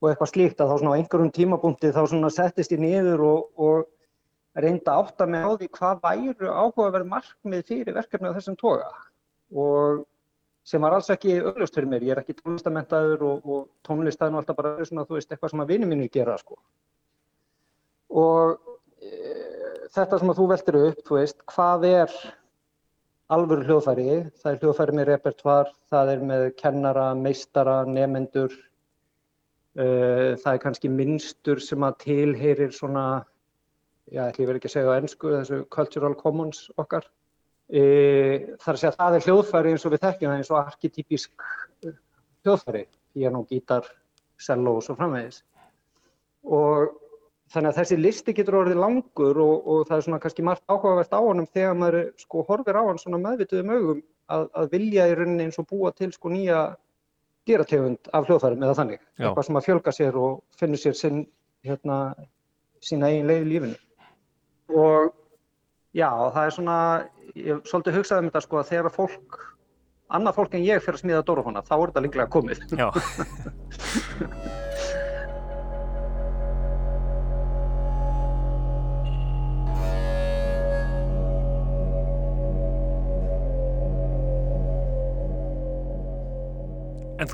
og eitthvað slíkt að þá svona á einhverjum tímabúndi þá svona settist ég niður og, og reynda átta mig á því hvað væru áhugaverð markmið fyrir verkefni af þessum toga. Og sem var alls ekki augljóst fyrir mér. Ég er ekki tónlistamentaður og, og tónlist það nú alltaf bara svona, þú veist, eitthvað sem að vinni mínu gera, sko. Og e, þetta sem að þú veltir upp, þú veist, hvað er alvöru hljóðfæri? Það er hljóðfæri með repertoar, það er með kennara, meistara, nefendur. E, það er kannski minnstur sem að tilheyrir svona, já, ég verð ekki segja á ennsku, þessu cultural commons okkar. E, þar að segja að það er hljóðfæri eins og við þekkjum það eins og arkitypísk hljóðfæri, piano, gítar, cello og svo framvegis. Og þannig að þessi listi getur orðið langur og, og það er svona kannski margt áhugavert á honum þegar maður sko horfir á hann svona meðvituðum augum að, að vilja í rauninni eins og búa til sko nýja dýrategund af hljóðfærum eða þannig. Já. Eitthvað sem að fjölga sér og finnur sér sinn, hérna, sína eigin leið í lífinu. Og Já, það er svona, ég svolítið hugsað um þetta sko að þegar fólk, annað fólk en ég fyrir að smíða dórufóna, þá er þetta líklega komið. [laughs]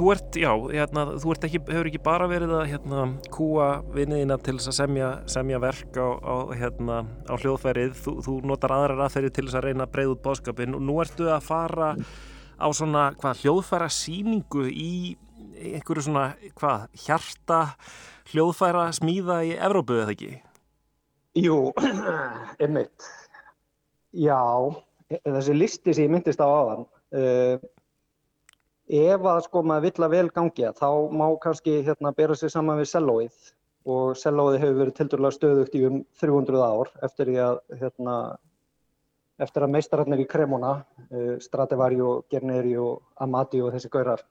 þú ert, já, hérna, þú ert ekki, hefur ekki bara verið að hérna, kúa vinniðina til þess að semja, semja verk á, á, hérna, á hljóðfærið, þú, þú notar aðrar aðferði til þess að reyna að breyða út bóðskapin og nú ertu að fara á svona, hvað, hljóðfæra síningu í einhverju svona, hvað, hjarta hljóðfæra smíða í Evrópu, eða ekki? Jú, [clears throat] einmitt. Já, þessi listi sem ég myndist á aðan, uh, ef að sko maður vill að vel gangi þá má kannski hérna bera sig saman við sellóið og sellóið hefur verið tildurlega stöðugt í um 300 ár eftir því að hérna eftir að meistararnir í Cremona, uh, Stradivari og Gerneri og Amati og þessi gaurar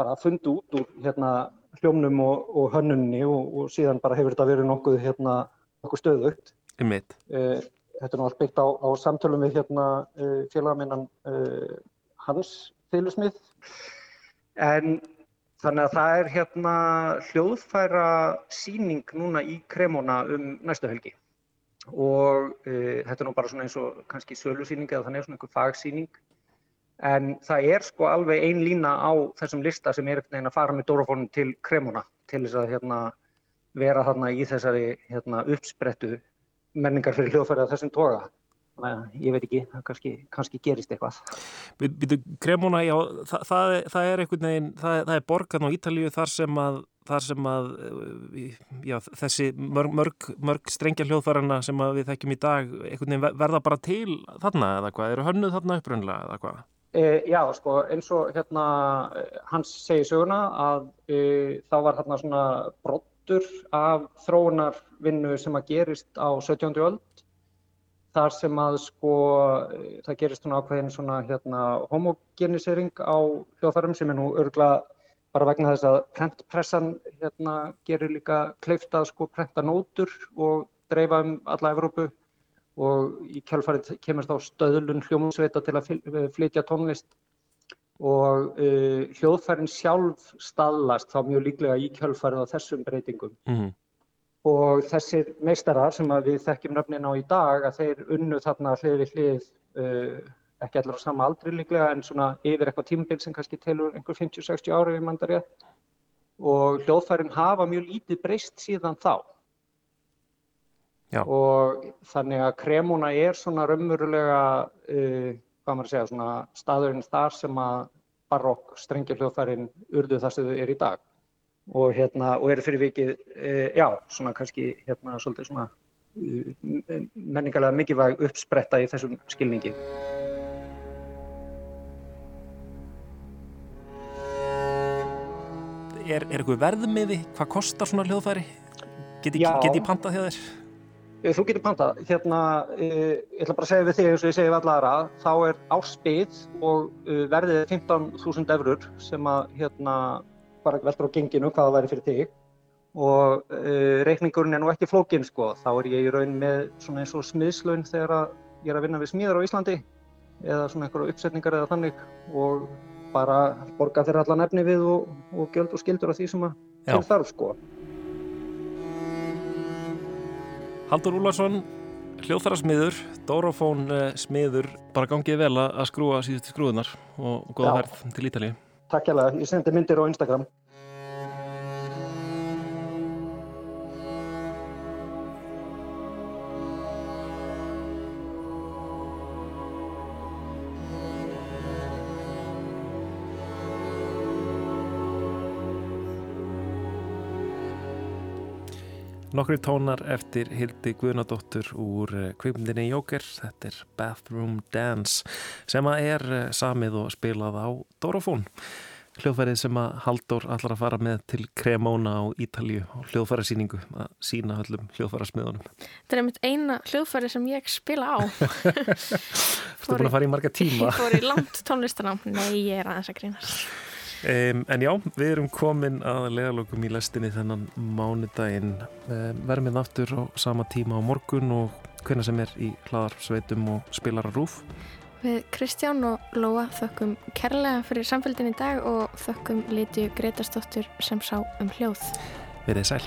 bara fundu út úr hérna hljómnum og, og hönnunni og, og síðan bara hefur þetta verið nokkuð hérna nokkuð stöðugt. Uh, þetta er nú allt byggt á, á samtölum við hérna uh, félagaminnan uh, Hans Fylusmið en þannig að það er hérna hljóðfæra síning núna í Kremona um næstu helgi. Og uh, þetta er nú bara svona eins og kannski sölusýning eða þannig svona einhver fagsýning. En það er sko alveg ein lína á þessum lista sem er einhvern veginn að fara með Dórafónum til Kremona til þess að hérna vera þarna í þessari hérna uppsprettu menningar fyrir hljóðfæri af þessum toga. Ég veit ekki, kannski, kannski gerist eitthvað. Kremona, já, það, það, það er einhvern veginn, það, það er borgarn á Ítalíu þar sem að, þar sem að já, þessi mörg, mörg, mörg strengja hljóðfærarna sem við þekkjum í dag einhvern veginn verða bara til þarna eða hvað? Eru hönnuð þarna uppröndlega eða hvað? E, já, sko, eins og hérna hans segir söguna að e, þá var þarna svona brottur af þróunarvinnu sem að gerist á 17. öld þar sem að sko það gerist svona ákveðin svona hérna homogenisering á hljóðfærum sem er nú örgulega bara vegna þess að prentpressan hérna gerir líka kleift að sko prenta nótur og dreifa um alla Evrópu og í kjálfarið kemur þá stöðlun hljómsveita til að flytja tónlist og uh, hljóðfærin sjálf staðlast þá mjög líklega í kjálfarið á þessum breytingum. Mm -hmm. Og þessir meistarar sem við þekkjum nöfnin á í dag að þeir unnu þarna hlið við hlið, uh, ekki allar á sama aldri líklega en svona yfir eitthvað tímabil sem kannski telur einhver 50-60 ári við mandar ég. Og hljóðfærin hafa mjög lítið breyst síðan þá. Já. Og þannig að kremuna er svona raunverulega, uh, hvað maður segja, svona staðurinn þar sem að barokk strengja hljóðfærin urðu það sem þau er í dag og, hérna, og eru fyrir vikið, e, já, svona kannski hérna svolítið svona e, menningarlega mikilvæg uppspretta í þessum skilningi. Er, er eitthvað verðmiði? Hvað kostar svona hljóðfæri? Get ég pantað hjá þér? Þú getur pantað. Hérna, e, ég ætla bara að segja við þig eins og ég segi við alla aðra, þá er áspið og e, verðið 15.000 eurur sem að hérna bara veldur á genginu hvað það væri fyrir þig. Og uh, reikningurinn er nú ekki flókin sko, þá er ég í raun með svona eins og smiðslaun þegar ég er að vinna við smíðar á Íslandi eða svona einhverju uppsetningar eða þannig og bara borga þeirra allan efni við og, og gjöld og skildur af því sem að til þarf sko. Haldur Úlarsson, hljóðfærasmiður, Dórafón smiður, bara gangið vel að skrúa síðustu skrúðunar og, góða verð til Ítalíu. Takk það, ég sendi myndir á Instagram. Nokkri tónar eftir Hildi Guðnadóttur úr kveikmyndinni Jóker, þetta er Bathroom Dance sem að er samið og spilað á Dorofón. Hljóðfærið sem að Haldur allar að fara með til Cremona á Ítalju og hljóðfærasýningu að sína höllum hljóðfærasmiðunum. Þetta er einmitt eina hljóðfæri sem ég spila á. [laughs] Þú er búin að fara í marga tíma. Ég fór í langt tónlistan á. Nei, ég er aðeins að grínast. Um, en já, við erum komin að legalögum í lestinni þennan mánudaginn. Um, vermið aftur á sama tíma á morgun og hvernig sem er í hlaðarsveitum og spilar að rúf Við Kristján og Lóa þökkum kærlega fyrir samfélgin í dag og þökkum Lítiu Gretarsdóttur sem sá um hljóð. Verðið sæl